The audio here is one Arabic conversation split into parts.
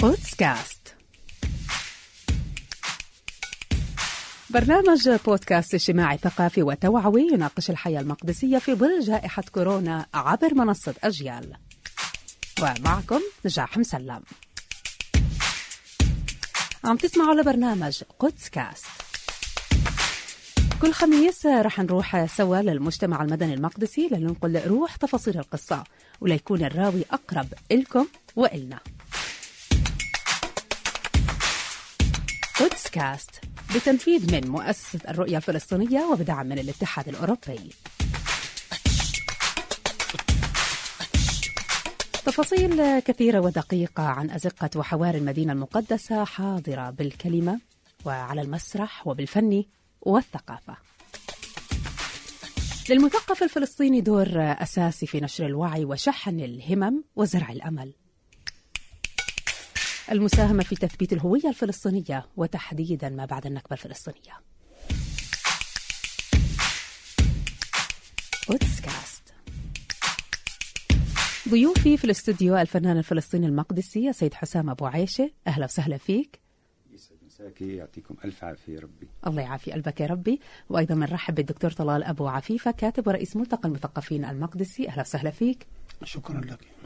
بودكاست. برنامج بودكاست اجتماعي ثقافي وتوعوي يناقش الحياة المقدسية في ظل جائحة كورونا عبر منصة أجيال. ومعكم نجاح مسلم. عم تسمعوا لبرنامج قدسكاست كل خميس رح نروح سوا للمجتمع المدني المقدسي لننقل روح تفاصيل القصة وليكون الراوي أقرب إلكم وإلنا. بودكاست بتنفيذ من مؤسسة الرؤية الفلسطينية وبدعم من الاتحاد الأوروبي. تفاصيل كثيرة ودقيقة عن أزقة وحوار المدينة المقدسة حاضرة بالكلمة وعلى المسرح وبالفن والثقافة. للمثقف الفلسطيني دور أساسي في نشر الوعي وشحن الهمم وزرع الأمل. المساهمة في تثبيت الهوية الفلسطينية وتحديدا ما بعد النكبة الفلسطينية. بودكاست ضيوفي في الاستوديو الفنان الفلسطيني المقدسي السيد حسام أبو عيشة. أهلا وسهلا فيك. يسعد مساكي. يعطيكم ألف عافية ربي. الله يعافي قلبك يا ربي. وأيضا بنرحب بالدكتور طلال أبو عفيفة كاتب ورئيس ملتقى المثقفين المقدسي. أهلا وسهلا فيك. شكرا لك.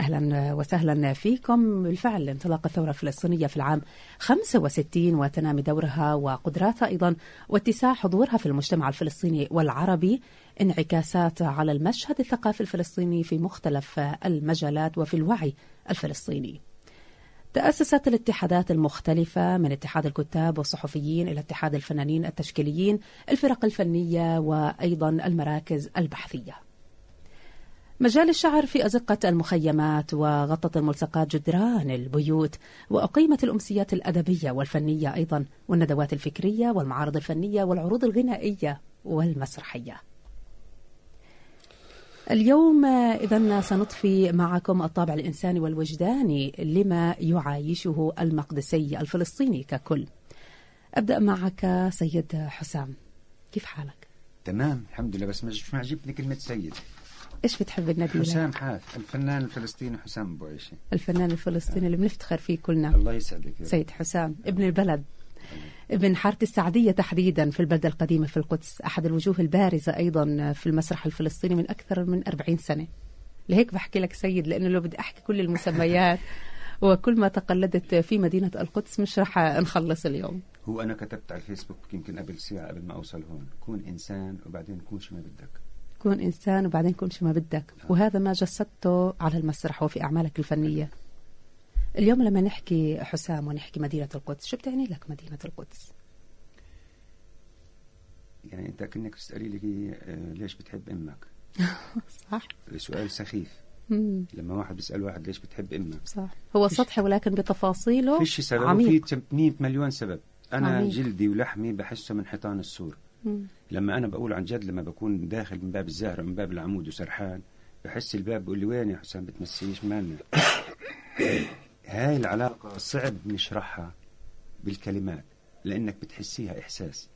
أهلا وسهلا فيكم بالفعل انطلاق الثورة الفلسطينية في العام 65 وتنامي دورها وقدراتها أيضا واتساع حضورها في المجتمع الفلسطيني والعربي انعكاسات على المشهد الثقافي الفلسطيني في مختلف المجالات وفي الوعي الفلسطيني. تأسست الاتحادات المختلفة من اتحاد الكتاب والصحفيين إلى اتحاد الفنانين التشكيليين، الفرق الفنية وأيضا المراكز البحثية. مجال الشعر في أزقة المخيمات وغطت الملصقات جدران البيوت وأقيمت الأمسيات الأدبية والفنية أيضا والندوات الفكرية والمعارض الفنية والعروض الغنائية والمسرحية. اليوم إذا سنضفي معكم الطابع الإنساني والوجداني لما يعايشه المقدسي الفلسطيني ككل. أبدأ معك سيد حسام. كيف حالك؟ تمام الحمد لله بس مش معجبني كلمة سيد. إيش بتحب النبي حسام حاف الفنان الفلسطيني حسام أبو عيشة الفنان الفلسطيني اللي بنفتخر فيه كلنا. الله يسعدك. سيد حسام ابن البلد. ابن حارة السعدية تحديدا في البلدة القديمة في القدس أحد الوجوه البارزة أيضا في المسرح الفلسطيني من أكثر من 40 سنة. لهيك بحكي لك سيد لأنه لو بدي أحكي كل المسميات وكل ما تقلدت في مدينة القدس مش رح نخلص اليوم. هو أنا كتبت على الفيسبوك يمكن قبل ساعة قبل ما أوصل هون كون إنسان وبعدين كون شو ما بدك. كون إنسان وبعدين كون شو ما بدك. وهذا ما جسدته على المسرح وفي أعمالك الفنية. اليوم لما نحكي حسام ونحكي مدينة القدس شو بتعني لك مدينة القدس؟ يعني أنت كأنك تسألي لي آه، ليش بتحب أمك؟ صح. سؤال سخيف. مم. لما واحد بيسأل واحد ليش بتحب أمك؟ صح. هو سطحي ولكن بتفاصيله فيش سبب عميق. وفي 100 مليون سبب. أنا عميق. جلدي ولحمي بحسه من حيطان السور. لما أنا بقول عن جد لما بكون داخل من باب الزهره من باب العمود وسرحان بحس الباب بيقول لي وين يا حسام؟ بتمسيش مالنا هاي العلاقة صعب نشرحها بالكلمات لأنك بتحسيها إحساس.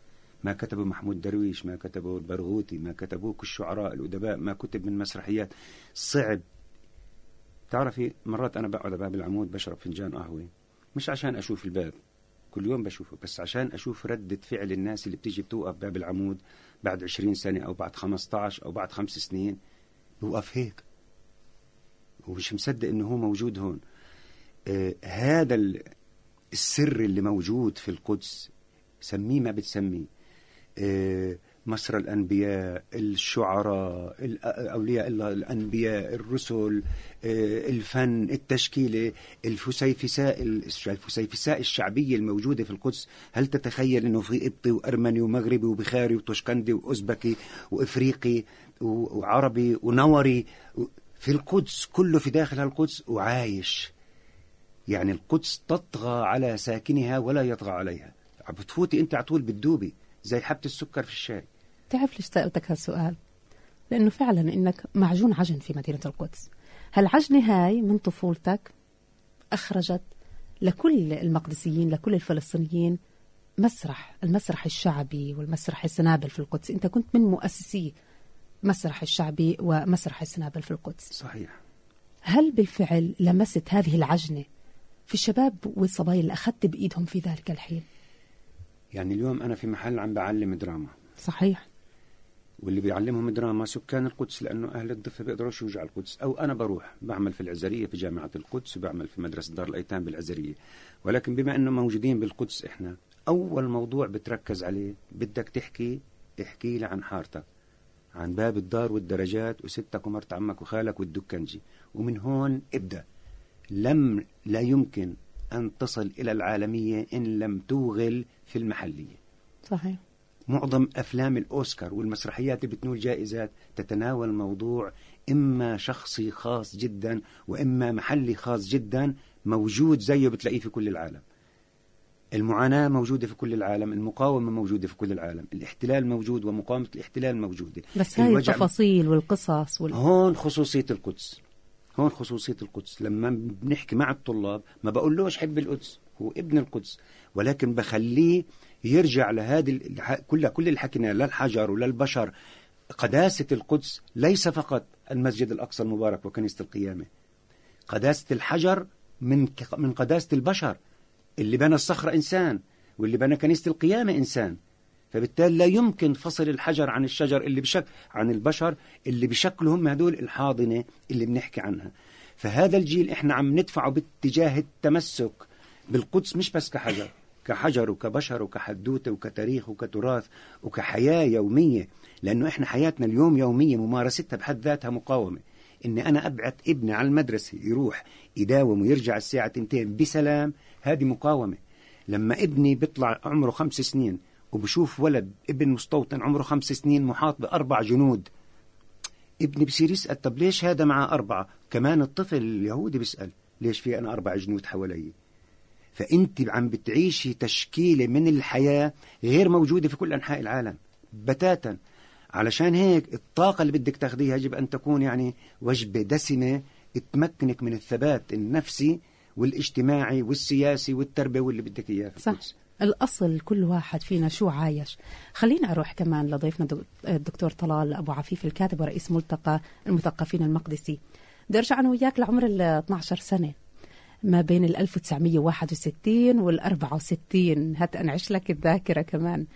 ما كتبه محمود درويش ما كتبه البرغوثي ما كتبوه الشعراء الأدباء ما كتب من مسرحيات. صعب. تعرفي مرات أنا بقعد على باب العمود بشرب فنجان قهوة مش عشان أشوف الباب. كل يوم بشوفه بس عشان أشوف ردة فعل الناس اللي بتيجي بتوقف باب العمود بعد 20 سنة أو بعد 15 أو بعد خمس سنين بوقف هيك. ومش مصدق إنه هو موجود هون. آه هذا ال- السر اللي موجود في القدس سميه ما بتسميه. آه مصر الأنبياء الشعراء أولياء الله الأنبياء الرسل آه، الفن التشكيلة الفسيفساء الفسيفساء الشعبية الموجودة في القدس. هل تتخيل أنه في قبطي وأرمني ومغربي وبخاري وطشقندي وأزبكي وإفريقي وعربي ونوري في القدس كله في داخل القدس وعايش. يعني القدس تطغى على ساكنها ولا يطغى عليها. بتفوتي أنت على طول بتدوبي زي حبة السكر في الشاي تعرف ليش سألتك هالسؤال؟ لأنه فعلا إنك معجون عجن في مدينة القدس. هالعجنة هاي من طفولتك أخرجت لكل المقدسيين لكل الفلسطينيين مسرح المسرح الشعبي والمسرح السنابل في القدس. أنت كنت من مؤسسي مسرح الشعبي ومسرح السنابل في القدس. صحيح. هل بالفعل لمست هذه العجنة في الشباب والصبايا اللي أخذت بإيدهم في ذلك الحين؟ يعني اليوم أنا في محل عم بعلم دراما. صحيح. واللي بيعلمهم دراما سكان القدس لأنه أهل الضفة بيقدروش يوجعوا القدس. أو أنا بروح بعمل في العزرية في جامعة القدس وبعمل في مدرسة دار الأيتام بالعزرية. ولكن بما أنه موجودين بالقدس إحنا أول موضوع بتركز عليه بدك تحكي احكي لي عن حارتك عن باب الدار والدرجات وستك ومرت عمك وخالك والدكنجي. ومن هون ابدأ. لم لا يمكن أن تصل إلى العالمية إن لم توغل في المحلية. صحيح. معظم أفلام الأوسكار والمسرحيات اللي بتنول جائزات تتناول موضوع إما شخصي خاص جدا وإما محلي خاص جدا موجود زيه بتلاقيه في كل العالم. المعاناة موجودة في كل العالم المقاومة موجودة في كل العالم الاحتلال موجود ومقاومة الاحتلال موجودة. بس هاي التفاصيل والقصص وال... هون خصوصية القدس هون خصوصية القدس. لما بنحكي مع الطلاب ما بقولوش حب القدس هو ابن القدس ولكن بخليه يرجع لهذه كل كل اللي حكيناه ولا البشر. قداسة القدس ليس فقط المسجد الأقصى المبارك وكنيسة القيامة. قداسة الحجر من من قداسة البشر اللي بنى الصخرة إنسان واللي بنى كنيسة القيامة إنسان. فبالتالي لا يمكن فصل الحجر عن الشجر اللي بشك عن البشر اللي بشكلوا هم هدول الحاضنة اللي بنحكي عنها. فهذا الجيل إحنا عم ندفعه باتجاه التمسك. بالقدس مش بس كحجر. كحجر وكبشر وكحدوتة وكتاريخ وكتراث وكحياة يومية لأنه إحنا حياتنا اليوم يومية ممارستها بحد ذاتها مقاومة. إني أنا أبعت ابني على المدرسة يروح يداوم ويرجع الساعة تنتين بسلام هذه مقاومة. لما ابني بيطلع عمره خمس سنين وبشوف ولد ابن مستوطن عمره خمس سنين محاط بأربع جنود ابني بصير يسأل طب ليش هذا معه أربعة؟ كمان الطفل اليهودي بيسأل ليش في أنا أربع جنود حوالي؟ فأنت عم بتعيشي تشكيلة من الحياة غير موجودة في كل أنحاء العالم. بتاتا. علشان هيك الطاقة اللي بدك تاخديها يجب أن تكون يعني وجبة دسمة تمكنك من الثبات النفسي والاجتماعي والسياسي والتربوي واللي بدك إياه في صح. الأصل كل واحد فينا شو عايش. خلينا أروح كمان لضيفنا دك- الدكتور طلال أبو عفيف الكاتب ورئيس ملتقى المثقفين المقدسي. بدي أرجع أنا وياك لعمر ال 12 سنة. ما بين ال 1961 وال 64 هات أنعش لك الذاكرة كمان.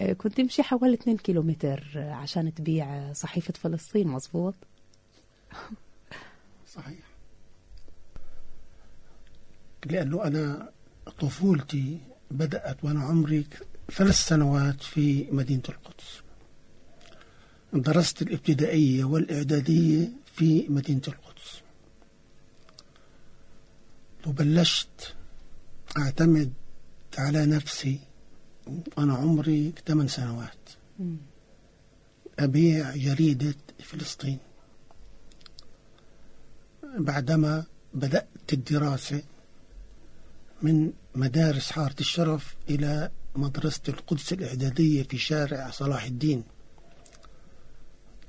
آه، كنت تمشي حوالي 2 كيلومتر عشان تبيع صحيفة فلسطين مزبوط صحيح. لأنه أنا طفولتي بدأت وأنا عمري ثلاث سنوات في مدينة القدس. درست الابتدائية والإعدادية في مدينة القدس. وبلشت أعتمد على نفسي وأنا عمري ثمان سنوات. أبيع جريدة فلسطين. بعدما بدأت الدراسة من مدارس حارة الشرف إلى مدرسة القدس الإعدادية في شارع صلاح الدين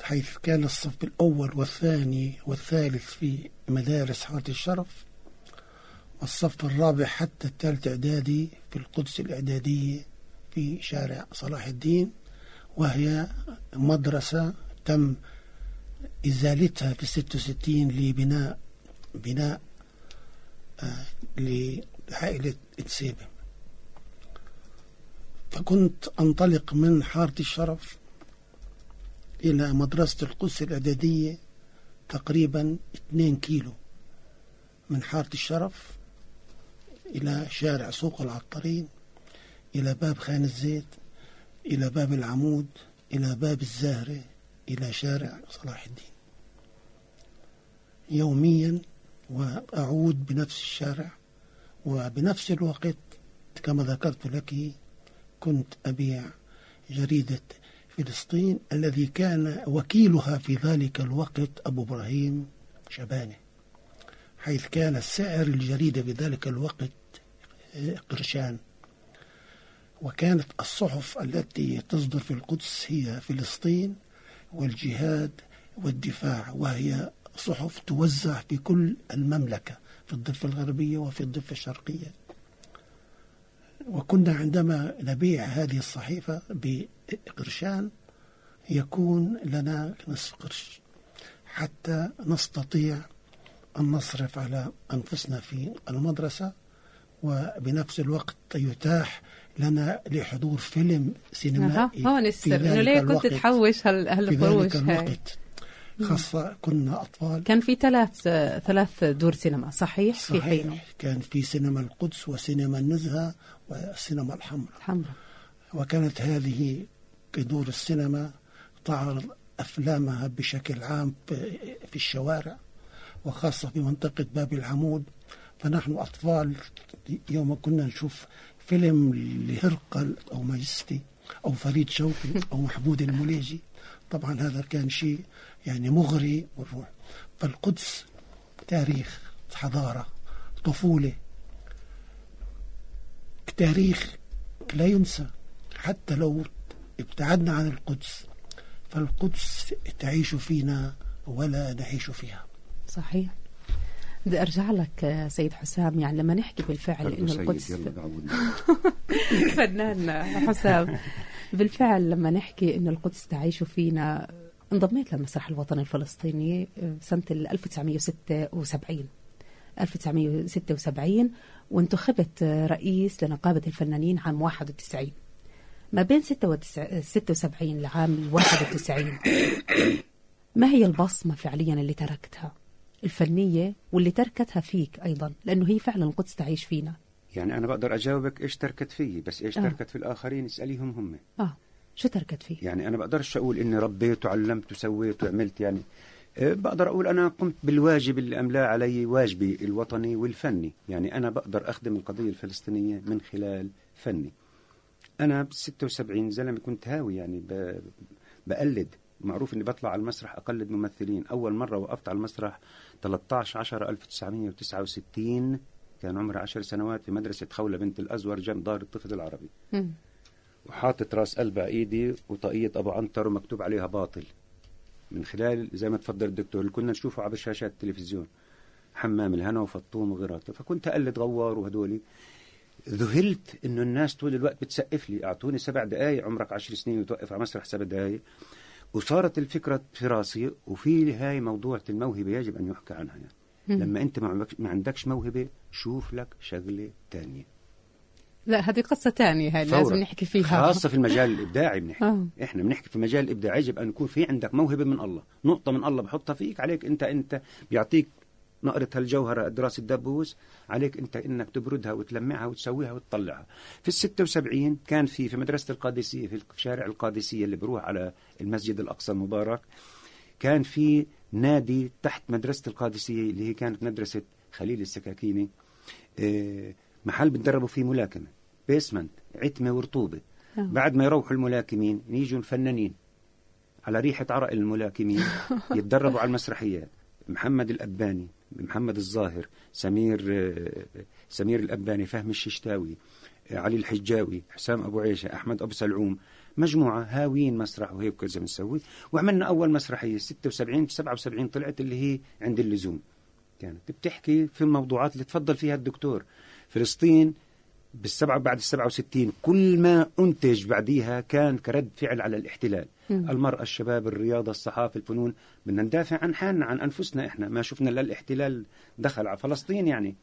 حيث كان الصف الأول والثاني والثالث في مدارس حارة الشرف. والصف الرابع حتى الثالث إعدادي في القدس الإعدادية في شارع صلاح الدين وهي مدرسة تم إزالتها في 66 لبناء بناء آه لعائلة إتسيبة. فكنت أنطلق من حارة الشرف إلى مدرسة القدس الإعدادية تقريبا 2 كيلو من حارة الشرف. إلى شارع سوق العطارين إلى باب خان الزيت إلى باب العمود إلى باب الزهرة إلى شارع صلاح الدين. يوميا وأعود بنفس الشارع وبنفس الوقت كما ذكرت لك كنت أبيع جريدة فلسطين الذي كان وكيلها في ذلك الوقت أبو إبراهيم شبانه. حيث كان سعر الجريدة بذلك الوقت قرشان. وكانت الصحف التي تصدر في القدس هي فلسطين والجهاد والدفاع وهي صحف توزع في كل المملكة في الضفة الغربية وفي الضفة الشرقية. وكنا عندما نبيع هذه الصحيفة بقرشان يكون لنا نصف قرش حتى نستطيع أن نصرف على أنفسنا في المدرسة وبنفس الوقت يتاح لنا لحضور فيلم سينمائي هون السر. إنه ليه كنت تحوش هال- في هالقروش ذلك هاي؟ خاصة كنا أطفال. كان في ثلاث ثلاث دور سينما صحيح, في حينه صحيح كان في سينما القدس وسينما النزهة والسينما الحمراء. الحمراء. وكانت هذه دور السينما تعرض أفلامها بشكل عام في الشوارع. وخاصة في منطقة باب العمود فنحن أطفال يوم كنا نشوف فيلم لهرقل أو ماجستي أو فريد شوقي أو محمود المليجي. طبعا هذا كان شيء يعني مغري والروح فالقدس تاريخ حضارة طفولة تاريخ لا ينسى حتى لو ابتعدنا عن القدس. فالقدس تعيش فينا ولا نعيش فيها. صحيح. بدي أرجع لك آه، سيد حسام يعني لما نحكي بالفعل إنه القدس فنان حسام. بالفعل لما نحكي إنه القدس تعيش فينا انضميت للمسرح الوطني الفلسطيني آه، ال 1976 1976 وانتخبت آه، رئيس لنقابة الفنانين عام 91 ما بين 76 لعام 91 ما هي البصمة فعليا اللي تركتها؟ الفنية واللي تركتها فيك أيضا لأنه هي فعلا القدس تعيش فينا. يعني أنا بقدر أجاوبك إيش تركت فيي بس إيش آه. تركت في الآخرين؟ اسأليهم هم. آه. شو تركت فيك؟ يعني أنا بقدرش أقول إني ربيت وعلمت وسويت وعملت يعني آه، بقدر أقول أنا قمت بالواجب اللي أملاه علي واجبي الوطني والفني. يعني أنا بقدر أخدم القضية الفلسطينية من خلال فني. أنا ب 76 زلمة كنت هاوي يعني. بقلد. معروف إني بطلع على المسرح أقلد ممثلين. أول مرة وقفت على المسرح 13 10 1969 كان عمري 10 سنوات في مدرسة خولة بنت الأزور جنب دار الطفل العربي. وحاطط رأس قلب إيدي وطاقية أبو عنتر ومكتوب عليها باطل. من خلال زي ما تفضل الدكتور اللي كنا نشوفه على شاشات التلفزيون. حمام الهنا وفطوم وغيراته. فكنت أقلد غوار وهدولي ذهلت إنه الناس طول الوقت بتسقف لي. أعطوني سبع دقائق عمرك عشر سنين وتوقف على مسرح سبع دقائق وصارت الفكرة في راسي وفي هاي موضوع الموهبة يجب أن يحكى عنها يعني. لما أنت ما عندك- ما عندكش موهبة شوف لك شغلة تانية لا هذه قصة تانية هاي لازم. نحكي فيها خاصة في المجال الإبداعي بنحكي آه. إحنا بنحكي في مجال الابداع يجب أن يكون في عندك موهبة من الله نقطة من الله بحطها فيك عليك أنت أنت بيعطيك نقرة هالجوهرة دراسة الدبوس عليك أنت إنك تبردها وتلمعها وتسويها وتطلعها. في الستة وسبعين كان في في مدرسة القادسية في شارع القادسية اللي بروح على المسجد الأقصى المبارك كان في نادي تحت مدرسة القادسية اللي هي كانت مدرسة خليل السكاكيني. آه، محل بتدربوا فيه ملاكمة بيسمنت عتمة ورطوبة. آه. بعد ما يروحوا الملاكمين يجوا الفنانين على ريحة عرق الملاكمين يتدربوا على المسرحيات. محمد الأباني محمد الظاهر سمير سمير الأباني فهمي الششتاوي علي الحجاوي حسام أبو عيشة أحمد أبو سلعوم مجموعة هاويين مسرح وهيك كذا بنسوي وعملنا أول مسرحية 76 77 طلعت اللي هي عند اللزوم. كانت بتحكي في الموضوعات اللي تفضل فيها الدكتور. فلسطين بالسبعة بعد السبعة وستين كل ما أنتج بعديها كان كرد فعل على الاحتلال. المرأة الشباب الرياضة الصحافة الفنون. بدنا ندافع عن حالنا عن أنفسنا إحنا. ما شفنا إلا الاحتلال دخل على فلسطين يعني.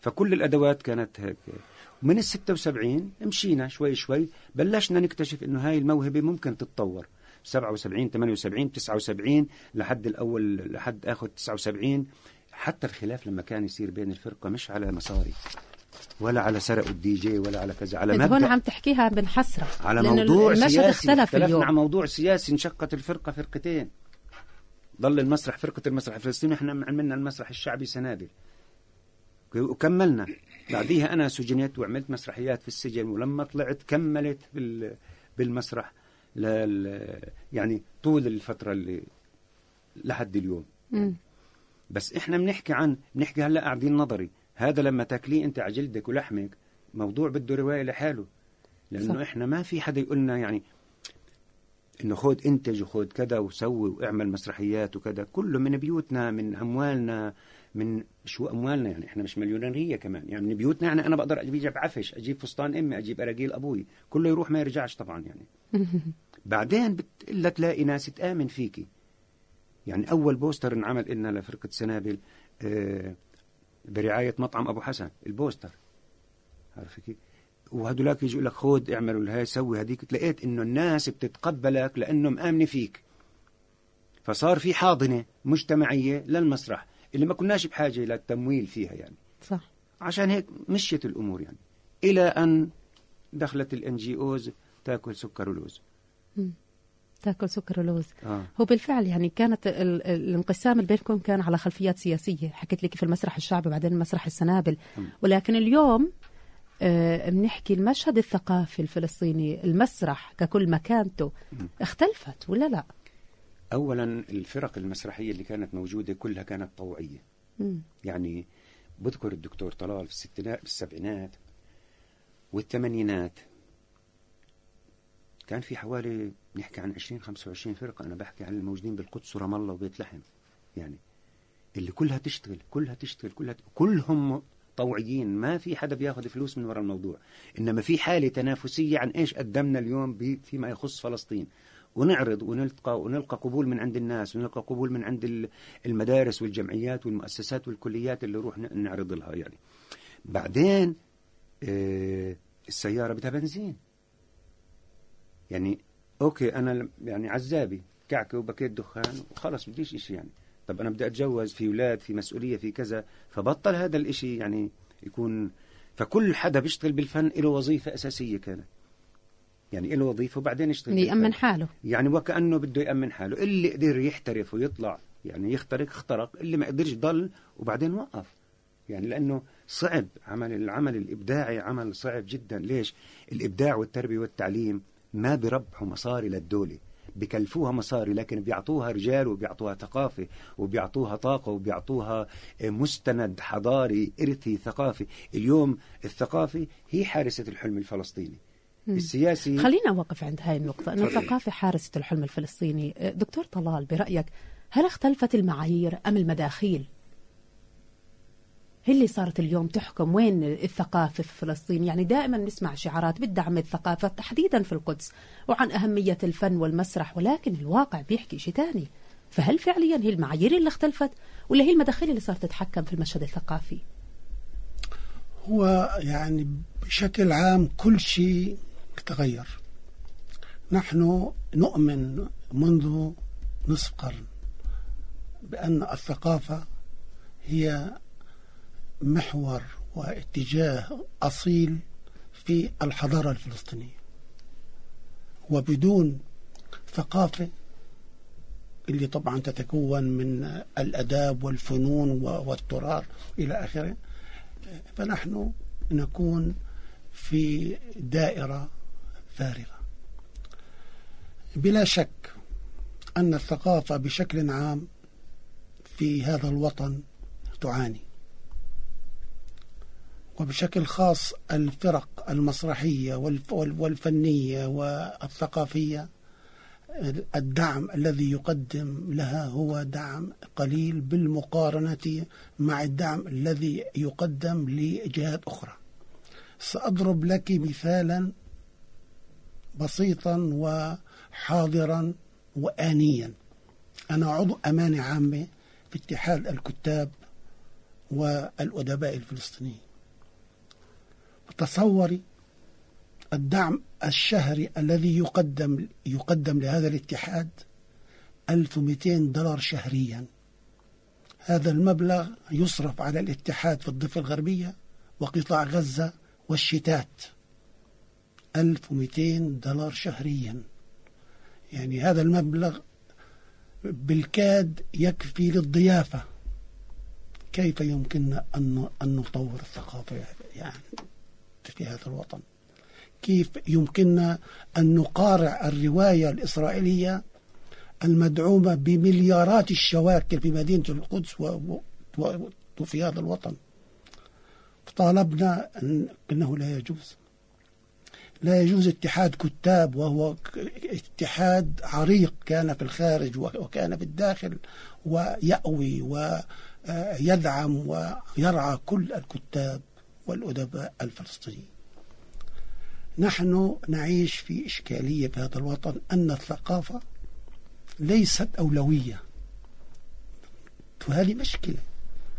فكل الأدوات كانت هيك. ومن الستة وسبعين مشينا شوي شوي بلشنا نكتشف إنه هاي الموهبة ممكن تتطور. 77 78 79 لحد الأول لحد آخر 79 حتى الخلاف لما كان يصير بين الفرقة مش على مصاري. ولا على سرقوا الدي جي ولا على كذا على انت هون عم تحكيها بحسرة على لأن موضوع المشهد سياسي اختلف اليوم. على موضوع سياسي انشقت الفرقة فرقتين. ضل المسرح فرقة المسرح الفلسطيني إحنا عملنا المسرح الشعبي سنابل. وكملنا. بعديها أنا سجنت وعملت مسرحيات في السجن ولما طلعت كملت بال بالمسرح لل يعني طول الفترة اللي لحد اليوم. مم. بس إحنا بنحكي عن بنحكي هلأ قاعدين نظري. هذا لما تاكليه انت على جلدك ولحمك موضوع بده رواية لحاله. لأنه صح. إحنا ما في حدا يقول لنا يعني إنه خود إنتج وخود كذا وسوي واعمل مسرحيات وكذا. كله من بيوتنا من أموالنا من شو أموالنا يعني. إحنا مش مليونيرية كمان. يعني من بيوتنا يعني أنا بقدر أجيب عفش أجيب فستان أمي أجيب أراجيل أبوي. كله يروح ما يرجعش طبعا يعني. بعدين بتقلها تلاقي ناس تآمن فيكي. يعني أول poster انعمل لنا لفرقة سنابل آه، برعاية مطعم أبو حسن ال poster. عارف كيف؟ وهدولاك يجوا لك خود اعملوا هاي سوي هذيك. تلاقيت إنه الناس بتتقبلك لأنه مآمنة فيك. فصار في حاضنة مجتمعية للمسرح اللي ما كناش بحاجة للتمويل فيها يعني. صح. عشان هيك مشيت الأمور يعني. إلى أن دخلت ال NGOs تأكل سكر ولوز. تاكل سكر ولوز. آه. هو بالفعل يعني كانت ال- ال- الانقسام اللي بينكم كان على خلفيات سياسية. حكيت لك في المسرح الشعبي وبعدين مسرح السنابل. ولكن اليوم آه، بنحكي المشهد الثقافي الفلسطيني. المسرح ككل مكانته اختلفت ولا لا؟ اولا الفرق المسرحية اللي كانت موجودة كلها كانت طوعية. مم. يعني بذكر الدكتور طلال في الستينات في السبعينات والثمانينات. كان في حوالي نحكي عن 20 25 فرقة. أنا بحكي عن الموجودين بالقدس ورام الله وبيت لحم. يعني اللي كلها تشتغل كلها تشتغل كلها ت... كلهم طوعيين. ما في حدا بياخذ فلوس من وراء الموضوع. إنما في حالة تنافسية عن إيش قدمنا اليوم ب- فيما يخص فلسطين. ونعرض ونلقى ونلقى قبول من عند الناس ونلقى قبول من عند ال- المدارس والجمعيات والمؤسسات والكليات اللي نروح نعرض لها يعني. بعدين آه، السيارة بدها بنزين. يعني أوكي أنا يعني عزابي كعكة وبكيت دخان وخلص بديش إشي يعني. طب أنا بدي أتجوز في أولاد في مسؤولية في كذا فبطل هذا الإشي يعني يكون فكل حدا بيشتغل بالفن له وظيفة أساسية كانت. يعني له وظيفة وبعدين يشتغل يأمن. حاله. يعني وكأنه بده يأمن حاله. اللي قدر يحترف ويطلع يعني يخترق اخترق. اللي ما قدرش ضل وبعدين وقف. يعني لأنه صعب عمل العمل الإبداعي عمل صعب جدا. ليش؟ الإبداع والتربية والتعليم. ما بربحوا مصاري للدولة بكلفوها مصاري لكن بيعطوها رجال وبيعطوها ثقافة وبيعطوها طاقة وبيعطوها مستند حضاري إرثي ثقافي. اليوم الثقافة هي حارسة الحلم الفلسطيني. السياسي خلينا أوقف عند هاي النقطة أن. الثقافة حارسة الحلم الفلسطيني. أه، دكتور طلال برأيك هل اختلفت المعايير أم المداخيل؟ هي اللي صارت اليوم تحكم وين الثقافة في فلسطين؟ يعني دائما نسمع شعارات بدعم الثقافة تحديدا في القدس وعن أهمية الفن والمسرح ولكن الواقع بيحكي شيء تاني. فهل فعليا هي المعايير اللي اختلفت ولا هي المداخيل اللي صارت تتحكم في المشهد الثقافي؟ هو يعني بشكل عام كل شيء تغير. نحن نؤمن منذ نصف قرن بأن الثقافة هي محور واتجاه أصيل في الحضارة الفلسطينية. وبدون ثقافة اللي طبعا تتكون من الأداب والفنون والتراث إلى آخره فنحن نكون في دائرة فارغة. بلا شك أن الثقافة بشكل عام في هذا الوطن تعاني. وبشكل خاص الفرق المسرحية والف- والفنية والثقافية الدعم الذي يقدم لها هو دعم قليل بالمقارنة مع الدعم الذي يقدم لجهات أخرى. سأضرب لك مثالا بسيطا وحاضرا وآنيا. أنا عضو أمانة عامة في اتحاد الكتاب والأدباء الفلسطينيين. تصوري الدعم الشهري الذي يقدم يقدم لهذا الاتحاد 1200 دولار شهريا. هذا المبلغ يصرف على الاتحاد في الضفة الغربية وقطاع غزة والشتات. 1200 دولار شهريا. يعني هذا المبلغ بالكاد يكفي للضيافة. كيف يمكننا أن نطور الثقافة؟ يعني في هذا الوطن. كيف يمكننا أن نقارع الرواية الإسرائيلية المدعومة بمليارات الشواكل في مدينة القدس وفي هذا الوطن؟ طالبنا أن أنه لا يجوز. لا يجوز اتحاد كتاب وهو اتحاد عريق كان في الخارج وكان في الداخل ويأوي ويدعم ويرعى كل الكتاب. والأدباء الفلسطينيين. نحن نعيش في إشكالية في هذا الوطن أن الثقافة ليست أولوية. وهذه مشكلة.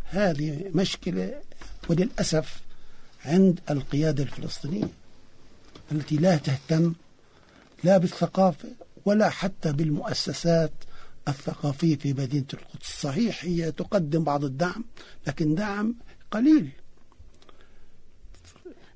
هذه مشكلة وللأسف عند القيادة الفلسطينية التي لا تهتم لا بالثقافة ولا حتى بالمؤسسات الثقافية في مدينة القدس. صحيح هي تقدم بعض الدعم لكن دعم قليل.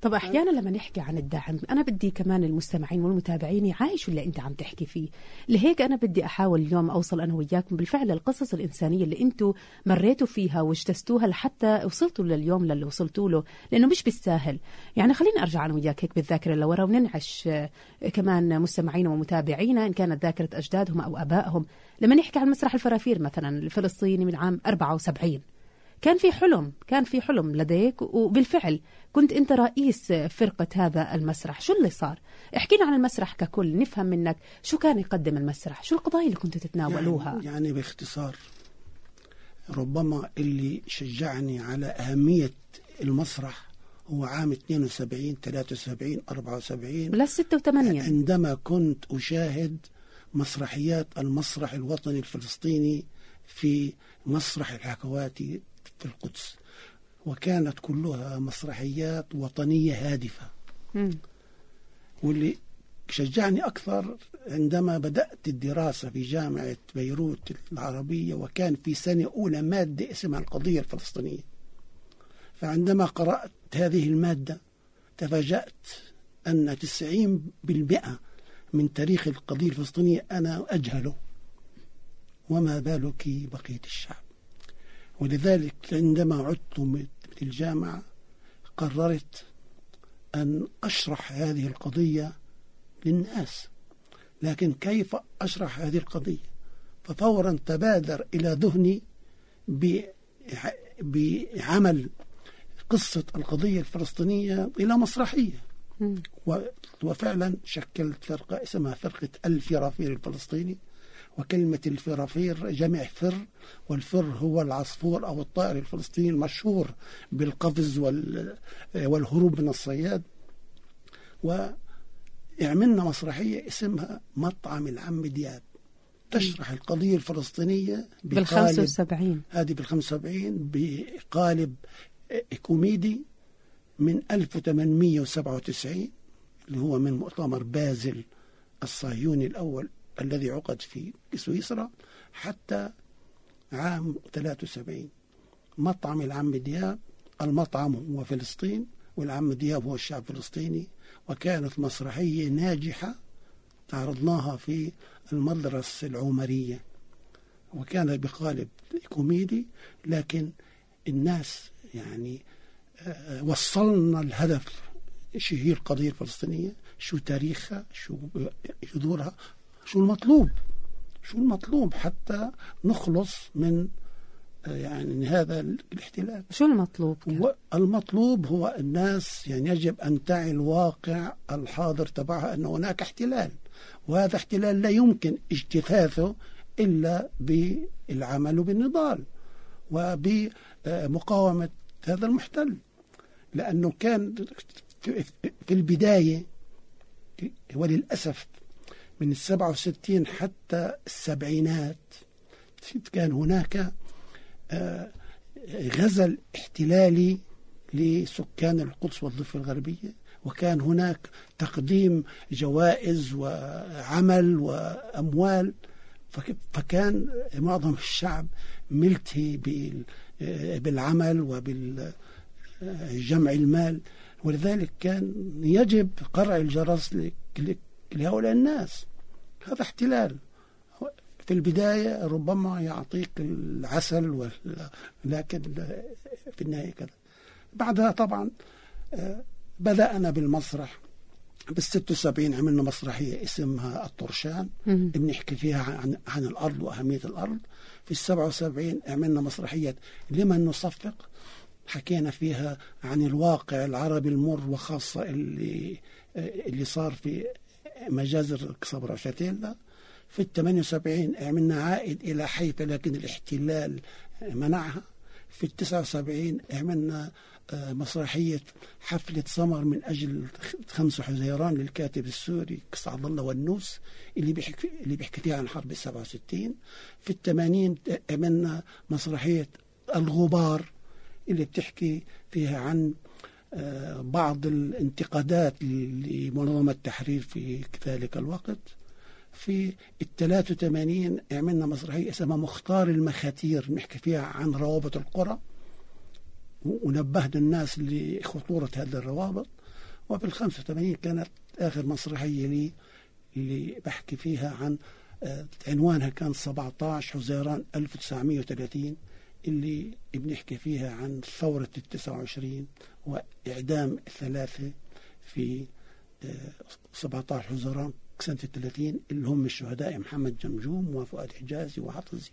طب أحيانا لما نحكي عن الدعم أنا بدي كمان المستمعين والمتابعين يعايشوا اللي أنت عم تحكي فيه. لهيك أنا بدي أحاول اليوم أوصل أنا وياكم بالفعل القصص الإنسانية اللي أنتم مريتوا فيها واجتزتوها لحتى وصلتوا لليوم للي وصلتوا له لأنه مش بالساهل. يعني خليني أرجع أنا وياك هيك بالذاكرة لورا وننعش آه، كمان مستمعينا ومتابعينا إن كانت ذاكرة أجدادهم أو آبائهم. لما نحكي عن مسرح الفرافير مثلا الفلسطيني من عام 74 كان في حلم كان في حلم لديك وبالفعل كنت أنت رئيس فرقة هذا المسرح. شو اللي صار؟ احكينا عن المسرح ككل نفهم منك شو كان يقدم المسرح شو القضايا اللي كنتوا تتناولوها؟ يعني, يعني باختصار ربما اللي شجعني على أهمية المسرح هو عام 72 73 74 بلا 86 عندما كنت أشاهد مسرحيات المسرح الوطني الفلسطيني في مسرح الحكواتي القدس. وكانت كلها مسرحيات وطنية هادفة. مم. واللي شجعني أكثر عندما بدأت الدراسة في جامعة بيروت العربية وكان في سنة أولى مادة اسمها القضية الفلسطينية. فعندما قرأت هذه المادة تفاجأت أن 90% من تاريخ القضية الفلسطينية أنا أجهله. وما بالك بقية الشعب؟ ولذلك عندما عدت من الجامعة قررت أن أشرح هذه القضية للناس. لكن كيف أشرح هذه القضية؟ ففورا تبادر إلى ذهني بعمل قصة القضية الفلسطينية إلى مسرحية. وفعلا شكلت فرقة اسمها فرقة الفرافير الفلسطيني. وكلمة الفرافير جمع فر والفر هو العصفور أو الطائر الفلسطيني المشهور بالقفز والهروب من الصياد. وعملنا مسرحية اسمها مطعم العم دياب. تشرح القضية الفلسطينية بال 75 هذه بال 75 بقالب كوميدي من 1897 اللي هو من مؤتمر بازل الصهيوني الأول. الذي عقد في سويسرا حتى عام 73 مطعم العم دياب المطعم هو فلسطين والعم دياب هو الشعب الفلسطيني وكانت مسرحية ناجحة عرضناها في المدرسة العمرية. وكان بقالب كوميدي لكن الناس يعني آه، وصلنا الهدف شو هي القضية الفلسطينية شو تاريخها شو جذورها شو المطلوب؟ شو المطلوب حتى نخلص من آه، يعني هذا الاحتلال؟ شو المطلوب هو المطلوب هو الناس يعني يجب أن تعي الواقع الحاضر تبعها أن هناك احتلال وهذا احتلال لا يمكن اجتثاثه إلا بالعمل بالنضال وبمقاومة هذا المحتل لأنه كان في البداية وللأسف من السبعة وستين حتى السبعينات. كان هناك آه، غزل احتلالي لسكان القدس والضفة الغربية وكان هناك تقديم جوائز وعمل وأموال. فكان معظم الشعب ملتهي بالعمل وبالجمع المال. ولذلك كان يجب قرع الجرس لهؤلاء الناس. هذا احتلال. في البداية ربما يعطيك العسل لكن في النهاية كذا. بعدها طبعا آه، بدأنا بالمسرح. بال 76 عملنا مسرحية اسمها الطرشان. بنحكي فيها عن, عن الأرض وأهمية الأرض. في ال 77 عملنا مسرحية لمن نصفق. حكينا فيها عن الواقع العربي المر وخاصة اللي اللي صار في مجازر كصبرا شاتيلا في ال 78 عملنا عائد إلى حيفا لكن الاحتلال منعها. في ال 79 عملنا آه، مسرحية حفلة سمر من أجل خمس حزيران للكاتب السوري سعد الله والنوس اللي بيحكي اللي بيحكي فيها عن حرب ال 67 في ال 80 عملنا مسرحية الغبار اللي بتحكي فيها عن بعض الانتقادات لمنظمة التحرير في ذلك الوقت. في ال 83 عملنا مسرحية اسمها مختار المخاتير نحكي فيها عن روابط القرى. ونبهنا الناس لخطورة هذه الروابط. وفي ال 85 كانت آخر مسرحية لي اللي بحكي فيها عن آه، عنوانها كان 17 حزيران 1930 اللي بنحكي فيها عن ثورة ال 29 وإعدام الثلاثة في 17 آه، حزيران سنة 30 اللي هم الشهداء محمد جمجوم وفؤاد حجازي وعطزي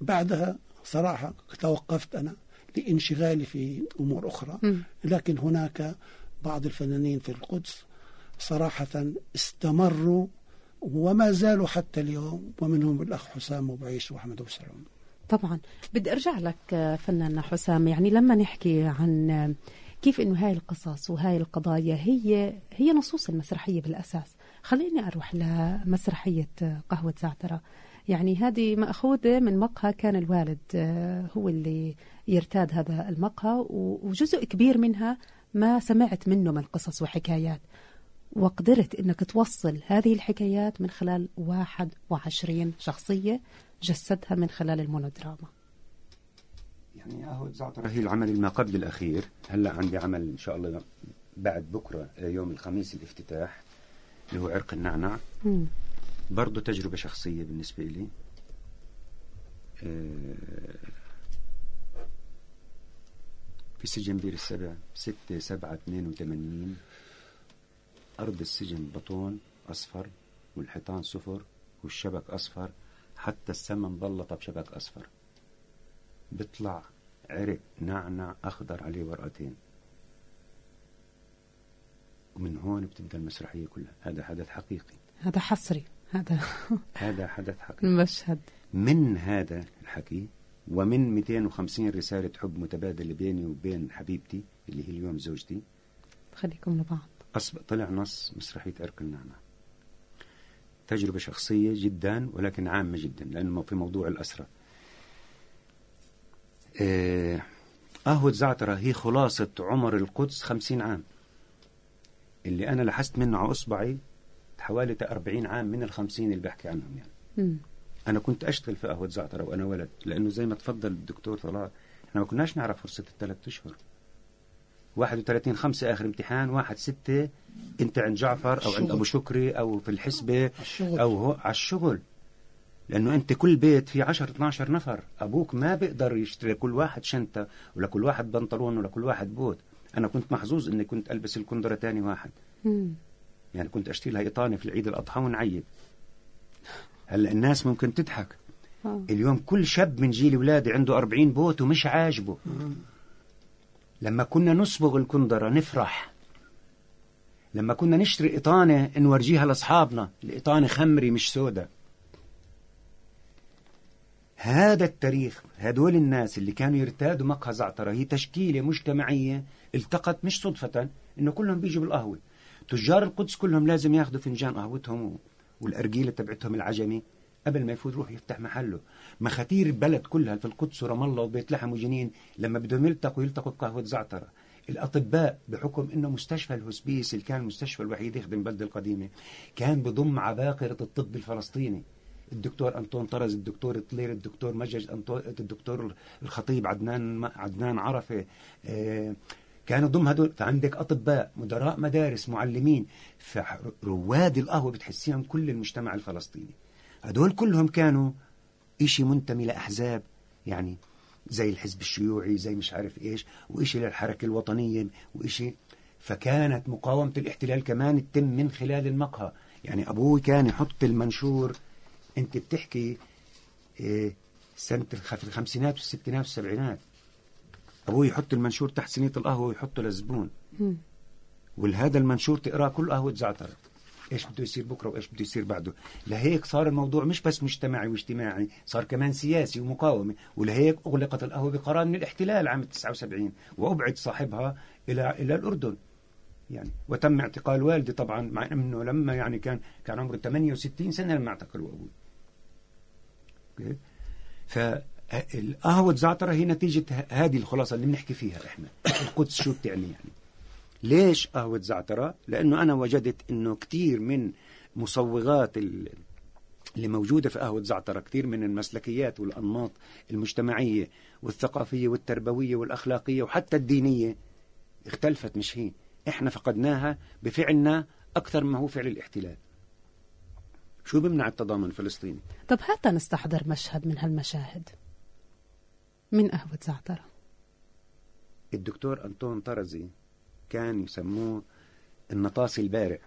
بعدها صراحة توقفت أنا لانشغالي في أمور أخرى لكن هناك بعض الفنانين في القدس صراحة استمروا وما زالوا حتى اليوم ومنهم الأخ حسام أبو عيش وأحمد أبو سلام طبعا. بدي أرجع لك فنان حسام. يعني لما نحكي عن كيف إنه هاي القصص وهاي القضايا هي هي نصوص المسرحية بالأساس. خليني أروح لمسرحية قهوة زعترة. يعني هذه مأخوذة من مقهى كان الوالد هو اللي يرتاد هذا المقهى وجزء كبير منها ما سمعت منه من قصص وحكايات. وقدرت إنك توصل هذه الحكايات من خلال 21 شخصية جسدها من خلال المونودراما. يعني زعترة هي العمل ما قبل الأخير. هلأ عندي عمل إن شاء الله بعد بكرة يوم الخميس الافتتاح اللي هو عرق النعنع برضه تجربة شخصية بالنسبة لي آه، في سجن بير السبع ستة سبعة اثنين وثمانين. أرض السجن بطون أصفر والحيطان صفر والشبك أصفر حتى السما مبلطة بشبك أصفر. بيطلع عرق نعنع أخضر عليه ورقتين. ومن هون بتبدأ المسرحية كلها. هذا حدث حقيقي. هذا حصري. هذا هذا حدث حقيقي. المشهد. من هذا الحكي ومن 250 رسالة حب متبادلة بيني وبين حبيبتي اللي هي اليوم زوجتي. خليكم لبعض. أصبح طلع نص مسرحية أرك النعنع تجربة شخصية جدا ولكن عامة جدا لأنه في موضوع الأسرة. آه، قهوة زعترة هي خلاصة عمر القدس خمسين عام. اللي أنا لحست منه على إصبعي حوالي 40 عام من الخمسين اللي بحكي عنهم يعني. م. أنا كنت أشتغل في قهوة زعترة وأنا ولد لأنه زي ما تفضل الدكتور طلال إحنا ما كناش نعرف فرصة الثلاث أشهر. 31 خمسة آخر امتحان واحد ستة أنت عند جعفر أو عند أبو شكري أو في الحسبة أو هو على الشغل. لأنه أنت كل بيت فيه 10 12 نفر. أبوك ما بيقدر يشتري كل واحد شنطة ولا كل واحد بنطلون ولا كل واحد بوت. أنا كنت محظوظ إني كنت ألبس الكندرة تاني واحد. مم. يعني كنت أشتري لها إيطاني في العيد الأضحى ونعيد. هلأ الناس ممكن تضحك. أوه. اليوم كل شاب من جيل ولادي عنده 40 بوت ومش عاجبه. لما كنا نصبغ الكندرة نفرح. لما كنا نشتري إيطانة نورجيها لأصحابنا الإيطانة خمري مش سودة. هذا التاريخ هدول الناس اللي كانوا يرتادوا مقهى زعترة هي تشكيلة مجتمعية التقت مش صدفة إنه كلهم بيجوا بالقهوة. تجار القدس كلهم لازم ياخذوا فنجان قهوتهم والأرجيلة تبعتهم العجمي. قبل ما يفوت يروح يفتح محله. مخاتير البلد كلها في القدس ورام الله وبيت لحم وجنين لما بدهم يلتقوا يلتقوا بقهوة زعترة. الأطباء بحكم أنه مستشفى الهوسبيس اللي كان المستشفى الوحيد يخدم البلدة القديمة كان بضم عباقرة الطب الفلسطيني. الدكتور أنطون طرز الدكتور طلير الدكتور مجج الدكتور الخطيب عدنان عدنان عرفة آه كانوا ضم هدول. فعندك أطباء مدراء مدارس معلمين. فرواد القهوة بتحسيهم كل المجتمع الفلسطيني. هدول كلهم كانوا إشي منتمي لأحزاب يعني زي الحزب الشيوعي زي مش عارف إيش وإشي للحركة الوطنية وإشي فكانت مقاومة الاحتلال كمان تتم من خلال المقهى. يعني أبوي كان يحط المنشور أنت بتحكي إيه سنة في الخمسينات والستينات والسبعينات أبوي يحط المنشور تحت صينية القهوة ويحطه للزبون. ولهذا المنشور تقراه كل قهوة زعتر. إيش بده يصير بكرة وإيش بده يصير بعده. لهيك صار الموضوع مش بس مجتمعي واجتماعي صار كمان سياسي ومقاومه ولهيك أغلقت القهوة بقرار من الاحتلال عام 79 وأبعد صاحبها إلى إلى الأردن. يعني وتم اعتقال والدي طبعا مع إنه لما يعني كان كان عمره 68 سنة لما اعتقلوا أبوي القهوة زعترة هي نتيجة ه- هذه الخلاصة اللي بنحكي فيها إحنا. القدس شو بتعني يعني؟ ليش قهوة زعترة؟ لأنه أنا وجدت أنه كتير من مصوغات ال- اللي موجودة في قهوة زعترة كثير من المسلكيات والأنماط المجتمعية والثقافية والتربوية والأخلاقية وحتى الدينية اختلفت مش هي. إحنا فقدناها بفعلنا أكثر ما هو فعل الاحتلال. شو بمنع التضامن الفلسطيني؟ طب هات نستحضر مشهد من هالمشاهد من قهوة زعترة؟ الدكتور أنطون طرزي كان يسموه النطاسي البارع.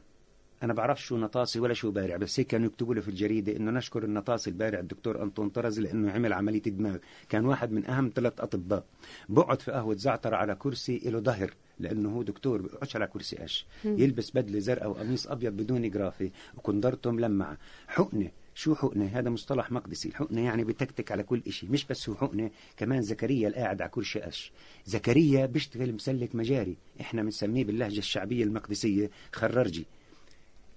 أنا بعرف شو نطاسي ولا شو بارع بس هيك كانوا يكتبوا له في الجريدة إنه نشكر النطاسي البارع الدكتور أنطون طرزي لأنه عمل عملية دماغ. كان واحد من أهم ثلاث أطباء. بقعد في قهوة زعتر على كرسي له ظهر لأنه هو دكتور بيقعدش على كرسي قش. يلبس بدلة زرقاء وقميص أبيض بدون جرافي وكندرته ملمعة حقنة شو حقنة؟ هذا مصطلح مقدسي. الحقنة يعني بتكتك على كل إشي. مش بس هو حقنة كمان زكريا القاعد على كرسي قش. زكريا بيشتغل مسلك مجاري. إحنا بنسميه باللهجة الشعبية المقدسية خررجي.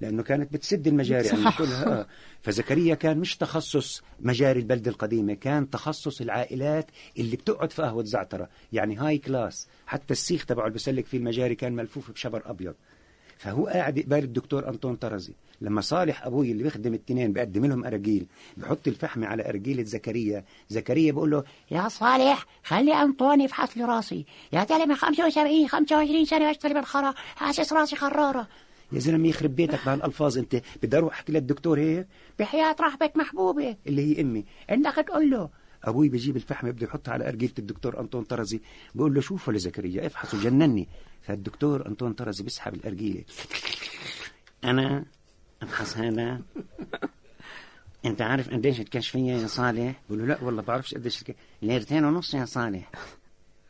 لأنه كانت بتسد المجاري صح. كلها. آه. فزكريا كان مش تخصص مجاري البلدة القديمة كان تخصص العائلات اللي بتقعد في قهوة زعترة. يعني هاي كلاس. حتى السيخ تبعه اللي بسلك فيه المجاري كان ملفوف بشبر أبيض. فهو قاعد قبال الدكتور أنطون طرزي. لما صالح أبوي اللي بيخدم التنين بيقدم لهم اراجيل بحط الفحم على ارجيله زكريا زكريا بقول له يا صالح خلي أنطوني يفحص لي راسي. يا زلمة 75 25 سنة بشتغل بالخرا حاسس راسي خرارة. يا زلمة يخرب بيتك بهالالفاظ أنت. بدي أروح أحكي للدكتور هيك؟ بحياة رحبة محبوبة. اللي هي أمي. إنك تقول له. أبوي بيجيب الفحم بده يحطها على أرجيلة الدكتور أنطون طرزي. بقول له شوفوا لزكريا افحصوا جنني. فالدكتور أنطون طرزي بيسحب الأرجيلة. أنا افحص هذا أنت عارف قديش الكشفية يا صالح؟ بقول له لا والله بعرفش قديش الك... ليرتين ونص يا صالح.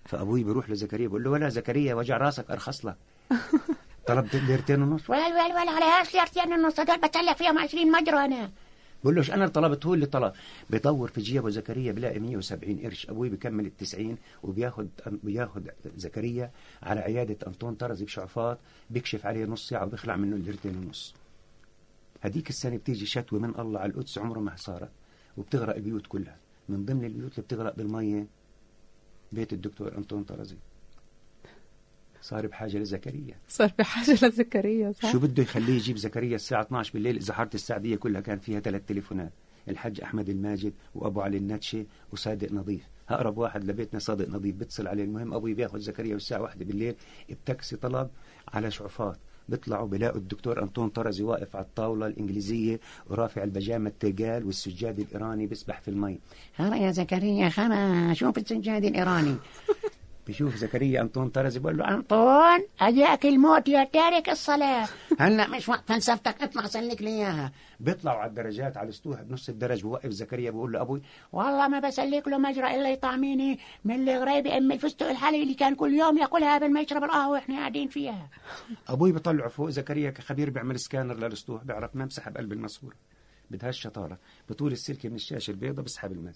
فأبوي بيروح لزكريا بقول له ولا زكريا وجع راسك أرخص لك. طلبت ليرتين ونص. ولا ولا ولا عليهاش ليرتين النص دول بتسلك فيهم 20 مجرى أنا. بقول له "إيش أنا اللي طلبت؟ هو اللي طلب. بدور في جيبه زكريا بلاقي 170 قرش. أبوي بكمل ال 90 وبياخد بياخد زكريا على عيادة أنطون طرزي بشعفاط بيكشف عليه نص ساعة وبيخلع منه الليرتين ونص. هديك السنة بتيجي شتوى من الله على القدس عمره ما صارت وبتغرق البيوت كلها من ضمن البيوت اللي بتغرق بالمية بيت الدكتور أنطون طرزي. صار بحاجة لزكريا. صار بحاجة لزكريا صح؟ شو بده يخليه يجيب زكريا الساعة 12 بالليل؟ إذا حارة السعدية كلها كان فيها ثلاث تليفونات الحج أحمد الماجد وأبو علي النتشي وصادق نظيف. أقرب واحد لبيتنا صادق نظيف بتصل عليه المهم أبوي بياخذ زكريا والساعة واحدة بالليل بتاكسي طلب على شعفات. بيطلعوا بلاقوا الدكتور أنطون طرزي واقف على الطاولة الإنجليزية ورافع البجامة التيجال والسجاد الإيراني بيسبح في المي. خرا يا زكريا خرا شوف السجاد الإيراني. بيشوف زكريا أنطون طرزي بقول له أنطون أجاك الموت يا تارك الصلاة. هلأ مش وقت فلسفتك اطلع سلك لي إياها. بيطلعوا على الدرجات على السطوح بنص الدرج بوقف زكريا بقول له أبوي والله ما بسلك له مجرى إلا يطعميني من الغريبة أم الفستق الحلوي اللي كان كل يوم يأكلها قبل ما يشرب القهوة وإحنا قاعدين فيها. أبوي بطلعه فوق زكريا كخبير بيعمل سكانر للسطوح بيعرف ما مسح بقلب الماسوره بدها الشطاره بطول السلك من الشاشة البيضاء بسحب الماء.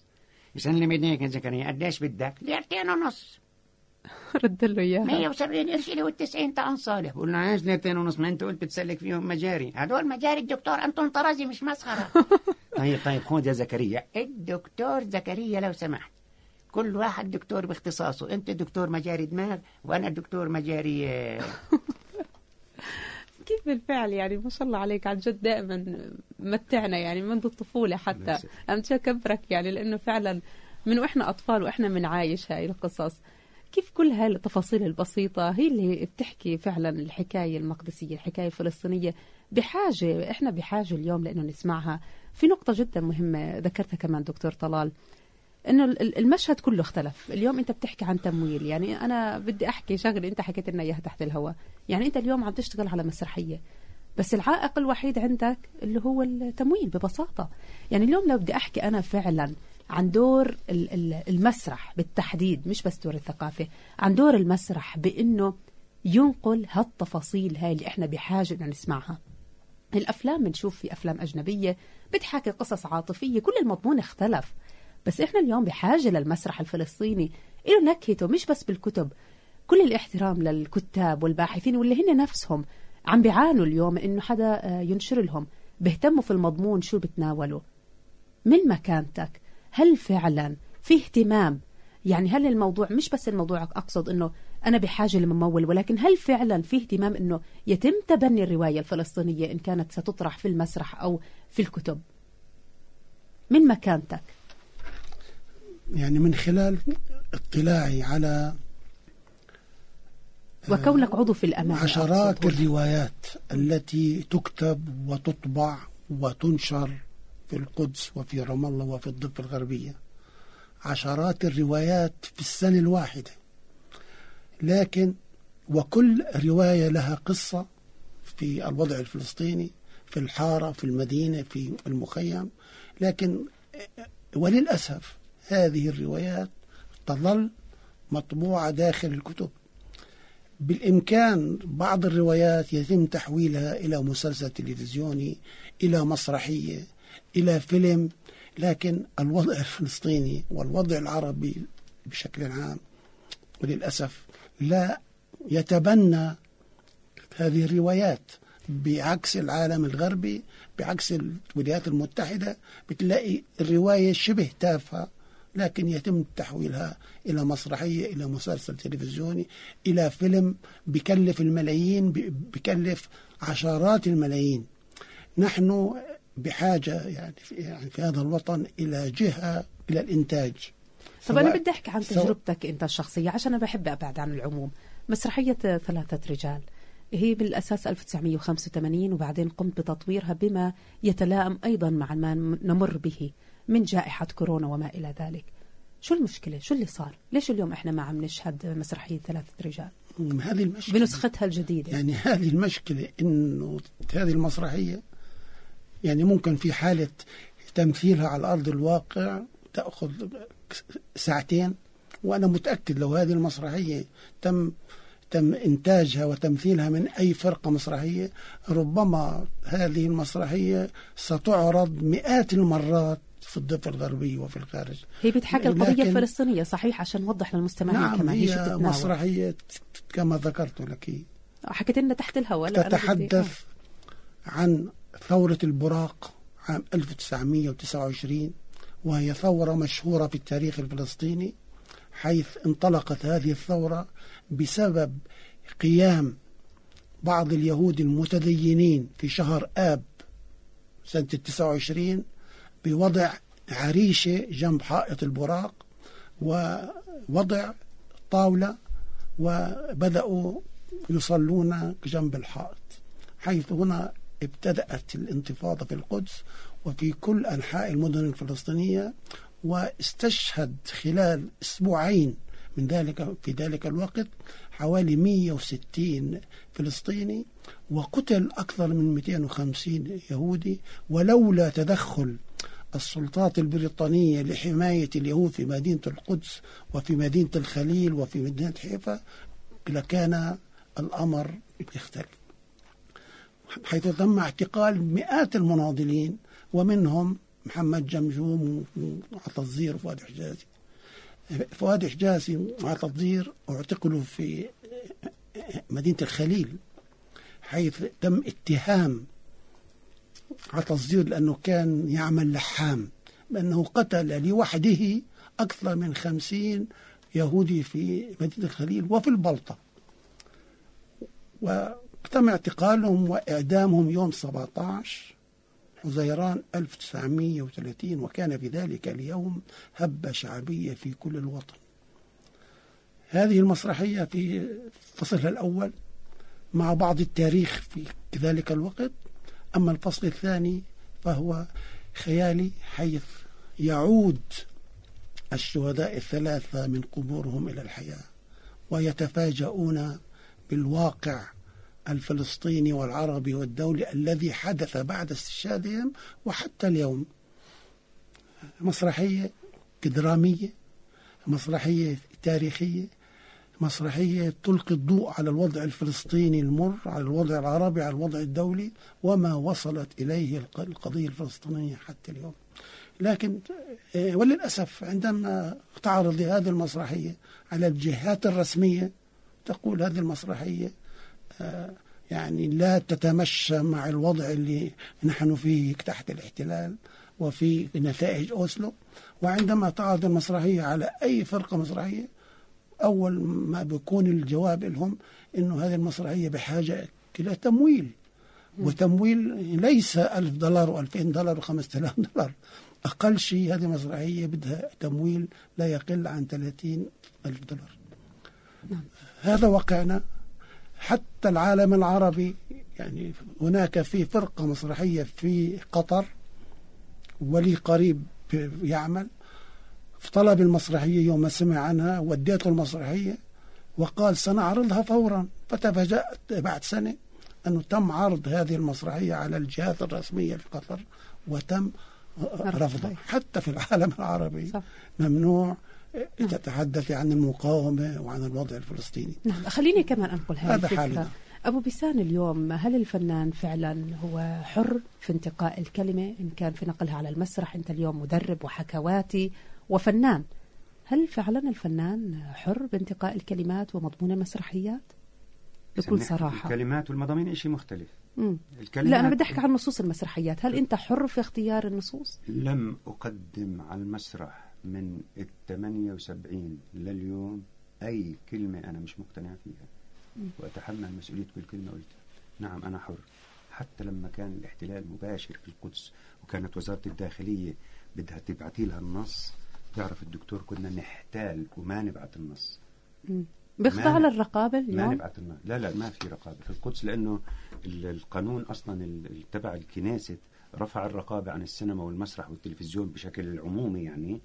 يسلم إيديك يا زكريا قديش بدك؟ ليرتين ونص. رد له إياها. 170 قرش لي وال90 تاع صالح بقول له عايز ليرتين ونص ما أنت قلت بتسلك فيهم مجاري. هدول مجاري الدكتور أنطون طرزي مش مسخرة. طيب طيب خذ يا زكريا. الدكتور زكريا لو سمحت. كل واحد دكتور باختصاصه. أنت دكتور مجاري دماغ وأنا دكتور مجاري آه، كيف بالفعل يعني؟ ما شاء الله عليك عن جد دائما متعنا يعني منذ الطفولة حتى. أمشي أكبرك يعني لأنه فعلا من وإحنا أطفال وإحنا بنعايش هاي القصص. كيف كل هاي التفاصيل البسيطة هي اللي بتحكي فعلا الحكاية المقدسية الحكاية الفلسطينية؟ بحاجة إحنا بحاجة اليوم لأنه نسمعها. في نقطة جدا مهمة ذكرتها كمان دكتور طلال إنه ال- المشهد كله اختلف. اليوم أنت بتحكي عن تمويل يعني أنا بدي أحكي شغلة أنت حكيت لنا اياها تحت الهواء. يعني أنت اليوم عم تشتغل على مسرحية بس العائق الوحيد عندك اللي هو التمويل ببساطة. يعني اليوم لو بدي أحكي أنا فعلا عن دور ال- ال- المسرح بالتحديد مش بس دور الثقافة عن دور المسرح بإنه ينقل هالتفاصيل هاي اللي إحنا بحاجة ان نسمعها. الأفلام بنشوف في أفلام أجنبية بتحكي قصص عاطفية كل المضمون اختلف. بس إحنا اليوم بحاجة للمسرح الفلسطيني له نكهته مش بس بالكتب. كل الاحترام للكتاب والباحثين واللي هن نفسهم عم بيعانوا اليوم إنه حدا آه، ينشر لهم. بيهتموا في المضمون شو بتناولوا. من مكانتك؟ هل فعلا في اهتمام؟ يعني هل الموضوع مش بس الموضوع أقصد أنه أنا بحاجة لممول ولكن هل فعلا في اهتمام أنه يتم تبني الرواية الفلسطينية إن كانت ستطرح في المسرح أو في الكتب؟ من مكانتك؟ يعني من خلال اطلاعي على وكونك عضو في الأمانة عشرات. الروايات التي تكتب وتطبع وتنشر في القدس وفي رام الله وفي الضفة الغربية. عشرات الروايات في السنة الواحدة. لكن وكل رواية لها قصة في الوضع الفلسطيني في الحارة في المدينة في المخيم. لكن وللأسف هذه الروايات تظل مطبوعة داخل الكتب. بالإمكان بعض الروايات يتم تحويلها إلى مسلسل تلفزيوني إلى مسرحية إلى فيلم لكن الوضع الفلسطيني والوضع العربي بشكل عام وللأسف لا يتبنى هذه الروايات بعكس العالم الغربي بعكس الولايات المتحدة بتلاقي الرواية شبه تافهة لكن يتم تحويلها إلى مسرحية إلى مسلسل تلفزيوني إلى فيلم بكلف الملايين بكلف عشرات الملايين. نحن بحاجة يعني في, يعني في هذا الوطن إلى جهة إلى الإنتاج. طب أنا بدي أحكي عن تجربتك أنت الشخصية عشان أنا بحب أبعد عن العموم. مسرحية ثلاثة رجال. هي بالأساس 1985 وبعدين قمت بتطويرها بما يتلائم أيضا مع ما نمر به من جائحة كورونا وما إلى ذلك. شو المشكلة؟ شو اللي صار؟ ليش اليوم إحنا ما عم نشهد مسرحية ثلاثة رجال؟ هذه المشكلة. بنسختها الجديدة. يعني هذه المشكلة إنه هذه المسرحية يعني ممكن في حالة تمثيلها على أرض الواقع تأخذ ساعتين وأنا متأكد لو هذه المسرحية تم تم إنتاجها وتمثيلها من أي فرقة مسرحية ربما هذه المسرحية ستعرض مئات المرات في الضفة الغربية وفي الخارج. هي بتحكي القضية الفلسطينية صحيح؟ عشان نوضح للمستمعين نعم كمان هي مسرحية كما ذكرت لك. حكيت لنا تحت الهواء تتحدث عن ثورة البراق عام 1929 وهي ثورة مشهورة في التاريخ الفلسطيني حيث انطلقت هذه الثورة بسبب قيام بعض اليهود المتدينين في شهر آب سنة 29 بوضع عريشة جنب حائط البراق ووضع طاولة وبدأوا يصلون جنب الحائط حيث هنا ابتدأت الانتفاضة في القدس وفي كل أنحاء المدن الفلسطينية واستشهد خلال أسبوعين من ذلك في ذلك الوقت حوالي 160 فلسطيني وقتل أكثر من 250 يهودي ولولا تدخل السلطات البريطانية لحماية اليهود في مدينة القدس وفي مدينة الخليل وفي مدينة حيفا لكان الأمر يختلف. حيث تم اعتقال مئات المناضلين ومنهم محمد جمجوم وعطى الزير وفؤاد حجازي. فؤاد حجازي وعطى الزير اعتقلوا في مدينة الخليل حيث تم اتهام عطى الزير لأنه كان يعمل لحام بأنه قتل لوحده أكثر من خمسين يهودي في مدينة الخليل وفي البلطة. وتم اعتقالهم وإعدامهم يوم 17 حزيران 1930 وكان في ذلك اليوم هبة شعبية في كل الوطن. هذه المسرحية في فصلها الأول مع بعض التاريخ في ذلك الوقت أما الفصل الثاني فهو خيالي حيث يعود الشهداء الثلاثة من قبورهم إلى الحياة ويتفاجؤون بالواقع الفلسطيني والعربي والدولي الذي حدث بعد استشهادهم وحتى اليوم. مسرحية درامية مسرحية تاريخية مسرحية تلقي الضوء على الوضع الفلسطيني المر على الوضع العربي على الوضع الدولي وما وصلت إليه القضية الفلسطينية حتى اليوم. لكن وللأسف عندما تعرض هذه المسرحية على الجهات الرسمية تقول هذه المسرحية يعني لا تتمشى مع الوضع اللي نحن فيه تحت الاحتلال وفي نتائج أوسلو. وعندما تعرض المسرحية على أي فرقة مسرحية أول ما بيكون الجواب لهم إنه هذه المسرحية بحاجة إلى تمويل. وتمويل ليس ألف دولار وألفين دولار وخمسة آلاف دولار. أقل شيء هذه مسرحية بدها تمويل لا يقل عن ثلاثين ألف دولار. هذا واقعنا. حتى العالم العربي يعني هناك في فرقة مسرحية في قطر ولي قريب يعمل طلب المسرحية يوم ما سمع عنها وديته المسرحية وقال سنعرضها فورا. فتفاجأت بعد سنة أنه تم عرض هذه المسرحية على الجهات الرسمية في قطر وتم رفضها. حتى في العالم العربي صح. ممنوع تتحدث عن المقاومة وعن الوضع الفلسطيني. نعم خليني كمان أنقل هذه هذا حالنا. أبو بيسان اليوم هل الفنان فعلا هو حر في انتقاء الكلمة؟ إن كان في نقلها على المسرح أنت اليوم مدرب وحكواتي وفنان. هل فعلا الفنان حر بانتقاء الكلمات ومضمون المسرحيات؟ بكل صراحة. الكلمات والمضامين شيء مختلف. مم. لا أنا بدي أحكي عن نصوص المسرحيات. هل أنت حر في اختيار النصوص؟ لم أقدم على المسرح. من ال 78 لليوم أي كلمة أنا مش مقتنع فيها. وأتحمل مسؤولية كل كلمة قلتها. نعم أنا حر. حتى لما كان الاحتلال مباشر في القدس وكانت وزارة الداخلية بدها تبعتي لها النص تعرف الدكتور كنا نحتال وما نبعت النص. بيخضع للرقابة اليوم؟ ما نبعت النص. لا لا ما في رقابة في القدس لأنه القانون أصلا تبع الكنيسة رفع الرقابة عن السينما والمسرح والتلفزيون بشكل عمومي يعني.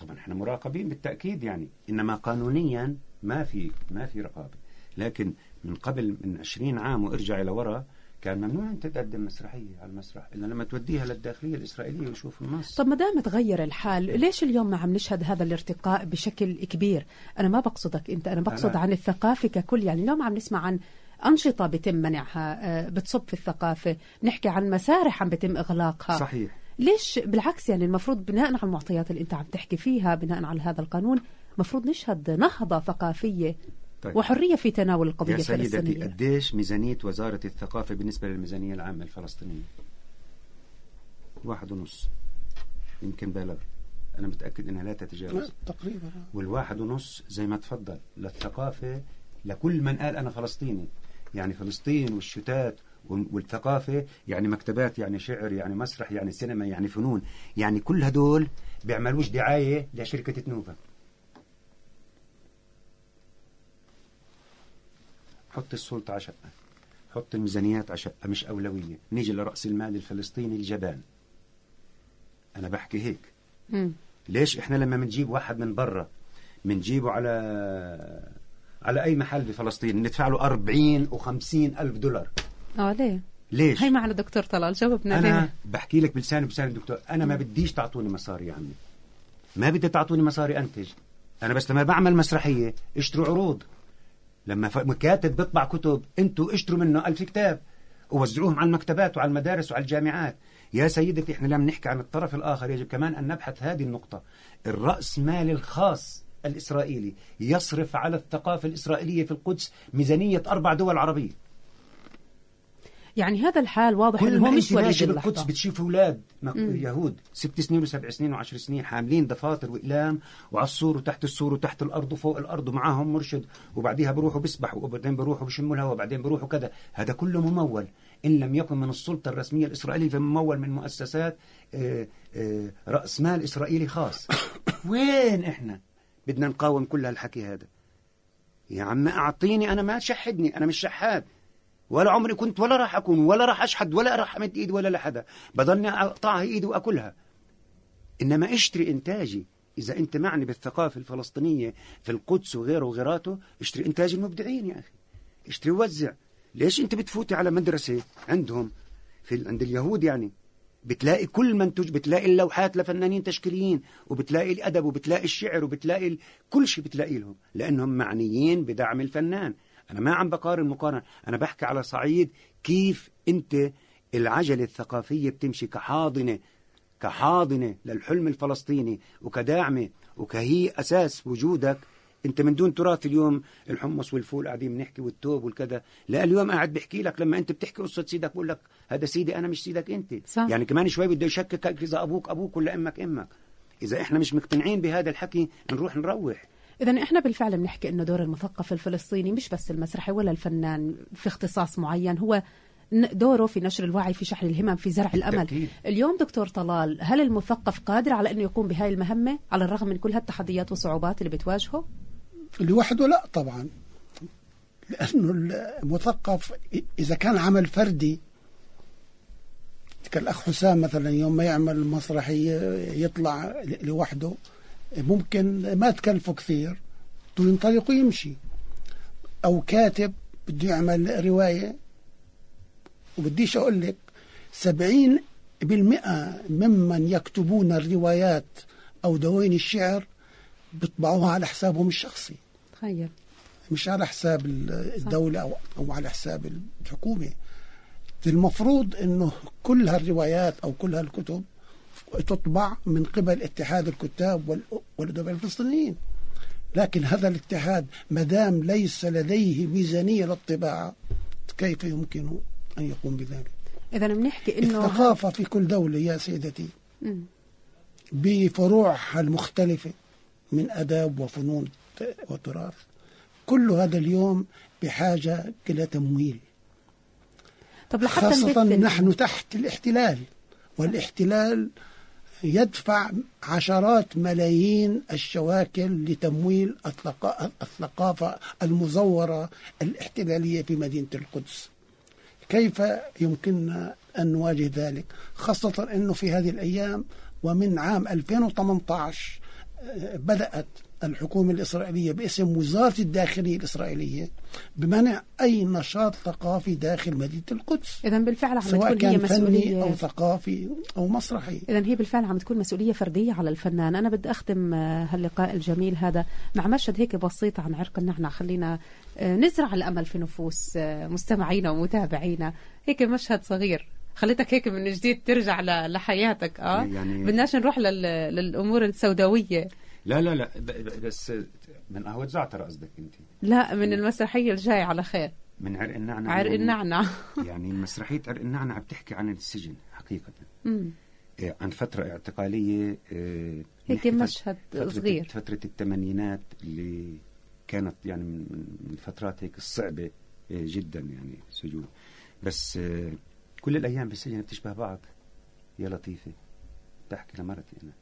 طبعا إحنا مراقبين بالتأكيد يعني. إنما قانونيا ما في ما في رقابة. لكن من قبل من 20 عام وارجع إلى وراء كان ممنوع أن تقدم مسرحية على المسرح إلا لما توديها للداخلية الإسرائيلية ويشوف النص. طب ما دام تغير الحال ليش اليوم ما عم نشهد هذا الارتقاء بشكل كبير؟ أنا ما بقصدك أنت أنا بقصد أنا عن الثقافة ككل. يعني اليوم عم نسمع عن أنشطة بتم منعها آه، بتصب في الثقافة نحكي عن مسارح عم بتم إغلاقها. صحيح. ليش بالعكس يعني المفروض بناء على المعطيات اللي أنت عم تحكي فيها بناء على هذا القانون المفروض نشهد نهضة ثقافية طيب. وحرية في تناول القضية يا سيدتي قديش ميزانية وزارة الثقافة بالنسبة للميزانية العامة الفلسطينية؟ واحد ونص. يمكن بالغ أنا متأكد أنها لا تتجاوز. تقريبا. والواحد ونص زي ما تفضل للثقافة لكل من قال أنا فلسطيني. يعني فلسطين والشتات والثقافة يعني مكتبات يعني شعر يعني مسرح يعني سينما يعني فنون يعني كل هدول بيعملوش دعاية لشركة تنوفا. حط السلطة على شقة. حط الميزانيات على شقة مش أولوية. نيجي لرأس المال الفلسطيني الجبان. أنا بحكي هيك. م. ليش إحنا لما بنجيب واحد من برا بنجيبه على على أي محل بفلسطين ندفع له 40 و50 ألف دولار. آه ليه؟ ليش؟ هي معنا دكتور طلال جاوبنا أنا ليه؟ بحكي لك بلساني بلسان الدكتور. أنا ما بديش تعطوني مصاري يا عمي ما بدي تعطوني مصاري أنتج. أنا بس لما بعمل مسرحية اشتروا عروض. لما كاتب بيطبع كتب أنتوا اشتروا منه ألف كتاب. ووزعوهم على المكتبات وعلى المدارس وعلى الجامعات. يا سيدتي إحنا لما نحكي عن الطرف الآخر. يجب كمان أن نبحث هذه النقطة. الرأس مال الخاص الإسرائيلي يصرف على الثقافة الإسرائيلية في القدس ميزانية أربع دول عربية. يعني هذا الحال واضح إنه هو مش وليد بالقدس بتشوف أولاد يهود ست سنين وسبع سنين وعشر سنين حاملين دفاتر وإقلام وعلى السور وتحت السور وتحت الأرض وفوق الأرض ومعاهم مرشد وبعديها بيروحوا بيسبحوا وبعدين بيروحوا بيشموا الهواء وبعدين بيروحوا كذا. هذا كله ممول. إن لم يكن من السلطة الرسمية الإسرائيلية فممول من مؤسسات آه، آه، رأس مال إسرائيلي خاص. وين إحنا؟ بدنا نقاوم كل هالحكي هذا. يا عم أعطيني أنا ما تشحدني أنا مش شحاد ولا عمري كنت ولا راح أكون ولا راح أشحد ولا راح أمد إيدي ولا لحدا بضلني أقطعها إيدي وأكلها. إنما اشتري إنتاجي. إذا أنت معني بالثقافة الفلسطينية في القدس وغيره وغيراته اشتري إنتاج المبدعين يا أخي. اشتري ووزع ليش أنت بتفوتي على مدرسة عندهم؟ في عند اليهود يعني. بتلاقي كل منتج بتلاقي اللوحات لفنانين تشكيليين وبتلاقي الأدب وبتلاقي الشعر وبتلاقي كل شيء بتلاقي لهم لأنهم معنيين بدعم الفنان. أنا ما عم بقارن مقارنة. أنا بحكي على صعيد كيف أنت العجلة الثقافية بتمشي كحاضنة كحاضنة للحلم الفلسطيني وكداعمة وكهي أساس وجودك. أنت من دون تراث اليوم الحمص والفول قاعدين بنحكي والتوب والكذا. لا اليوم قاعد بحكي لك لما أنت بتحكي قصة سيدك بقول لك هذا سيدي أنا مش سيدك أنت. صح. يعني كمان شوي بده يشككك إذا أبوك أبوك ولا أمك أمك. إذا إحنا مش مقتنعين بهذا الحكي نروح نروح. إذا إحنا بالفعل بنحكي إنه دور المثقف الفلسطيني مش بس المسرحي ولا الفنان في اختصاص معين هو دوره في نشر الوعي في شحن الهمم في زرع الأمل. بالتأكيد. اليوم دكتور طلال هل المثقف قادر على أنه يقوم بهاي المهمة على الرغم من كل هالتحديات والصعوبات اللي بتواجهه؟ لوحده لا طبعا. لأنه المثقف إذا كان عمل فردي كالأخ حسام مثلا يوم ما يعمل مسرحية يطلع لوحده ممكن ما تكلفه كثير بده ينطلق ويمشي أو كاتب بده يعمل رواية وبديش أقول لك سبعين بالمئة ممن يكتبون الروايات أو دواوين الشعر بيطبعوها على حسابهم الشخصي. تخيل مش على حساب الدولة أو, أو على حساب الحكومة. المفروض أنه كل هالروايات أو كل هالكتب تطبع من قبل اتحاد الكتاب وال- والأدباء الفلسطينيين. لكن هذا الاتحاد مدام ليس لديه ميزانية للطباعة كيف يمكن أن يقوم بذلك؟ إذا بنحكي إنه الثقافة في كل دولة يا سيدتي. بفروعها المختلفة من آداب وفنون وتراث. كل هذا اليوم بحاجة إلى تمويل. طب لحتى خاصة نحن تحت الاحتلال والإحتلال يدفع عشرات ملايين الشواكل لتمويل الثقا- الثقافة المزورة الاحتلالية في مدينة القدس. كيف يمكننا أن نواجه ذلك؟ خاصة أنه في هذه الأيام ومن عام 2018 آه، بدأت الحكومة الإسرائيلية باسم وزارة الداخلية الإسرائيلية بمنع أي نشاط ثقافي داخل مدينة القدس. إذا بالفعل عم سواء تكون هي كان فني مسؤولية أو ثقافي أو مسرحي. إذا هي بالفعل عم تكون مسؤولية فردية على الفنان، أنا بدي أختم آه، هاللقاء الجميل هذا مع مشهد هيك بسيط عن عرق النعنع، خلينا آه، نزرع الأمل في نفوس آه، مستمعينا ومتابعينا، هيك مشهد صغير، خليتك هيك من جديد ترجع لحياتك. آه يعني- بدناش نروح لل... للأمور السوداوية. لا لا لا بس من قهوة زعتر قصدك أنت. لا من المسرحية الجاية على خير. من عرق النعنع. عرق يعني- النعنع. يعني مسرحية عرق النعنع بتحكي عن السجن حقيقة. مم. إيه، عن فترة اعتقالية إيه، هيك مشهد فترة صغير. فترة الثمانينات اللي كانت يعني من الفترات هيك الصعبة إيه، جدا يعني سجون. بس كل الأيام بالسجن بتشبه بعض. يا لطيفة بحكي لمرتي أنا.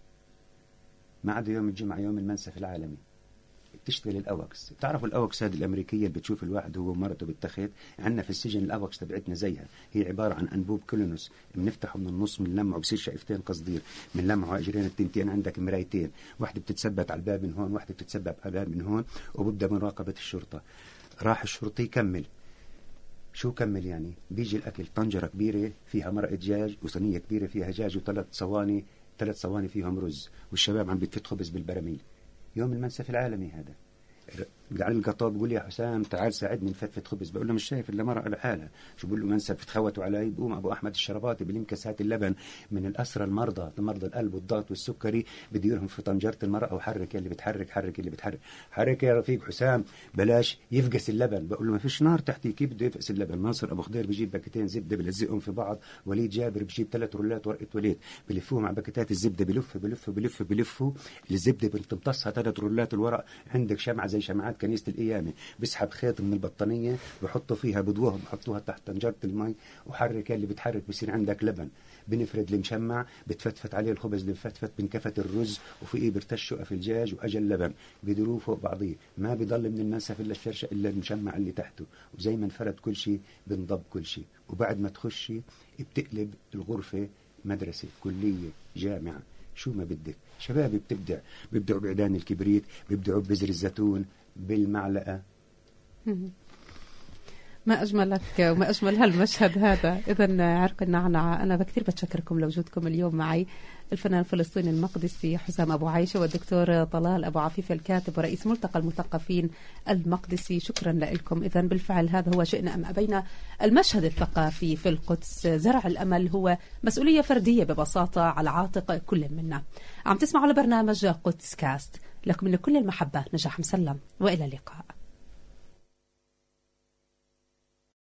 ما عدا يوم الجمعة يوم المنسف العالمي. بتشتغل الأواكس. بتعرفوا الأواكس هذه الأمريكية اللي بتشوف الواحد هو ومرته بالتخت عندنا في السجن الأواكس تبعتنا زيها. هي عبارة عن أنبوب كولينوس بنفتحه من النص بنلمعه بصير شقفتين قصدير. بنلمعه اجرين التنتين. عندك مرايتين. واحدة بتتثبت على الباب من هون واحدة بتتثبت على الباب من هون وببدأ مراقبه الشرطة. راح الشرطي يكمل. شو كمل يعني؟ بيجي الأكل. طنجرة كبيرة فيها مرقه دجاج وصينية كبيرة فيها دجاج وثلاث صواني. ثلاث صواني فيهم رز والشباب عم بيتفت خبز بالبراميل. يوم المنسف العالمي هذا. على القطار بقول لي يا حسام تعال ساعدني نفتفت خبز. بقول له مش شايف إلا مرأة لحالها. شو بقول له؟ منسف تخوتوا علي. بقوم أبو أحمد الشرباتي بلم كاسات اللبن من الأسرى المرضى مرضى القلب والضغط والسكري بديرهم في طنجرة المرأة وحرك اللي بتحرك حرك اللي بتحرك. حرك يا رفيق حسام بلاش يفقس اللبن. بقول له ما فيش نار تحتي كيف بده يفقس اللبن. ناصر أبو خضير بجيب باكيتين زبدة بلزقهم في بعض. وليد جابر بجيب ثلاث رولات ورقة وليد. بلفوهم على باكيتات الزبدة. بلف بلف بلف بلفوا الزبدة بتمتصها ثلاث رولات الورق. عندك شمعة زي شمعات كنيسة القيامه بسحب خيط من البطانية بحطه فيها بدوهم بحطوها تحت طنجرة المي وحرك اللي بتحرك بصير عندك لبن. بنفرد المشمع بتفتفت عليه الخبز اللي بفتفت بنكفت الرز وفوقيه برتشوا في الجاج واجى اللبن بدروه فوق بعضيه. ما بضل من المنسف إلا الشرشة إلا المشمع اللي تحته. وزي ما انفرد كل شيء بنضب كل شيء. وبعد ما تخشي بتقلب الغرفة مدرسة كلية جامعة. شو ما بدك. شباب بتبدع. بيبدعوا بعيدان الكبريت بيبدعوا ببذر الزيتون. بالمعلقة. ما أجملك وما أجمل هالمشهد هذا. إذا عرق النعنع أنا كثير بتشكركم لوجودكم اليوم معي. الفنان الفلسطيني المقدسي حسام أبو عايشة والدكتور طلال أبو عفيف الكاتب ورئيس ملتقى المثقفين المقدسي. شكرا لكم. إذا بالفعل هذا هو شئنا أم أبينا. المشهد الثقافي في القدس زرع الأمل هو مسؤولية فردية ببساطة على عاتق كل منا. عم تسمعوا لبرنامج قدس كاست. لكم من كل المحبة نجاح مسلم وإلى اللقاء.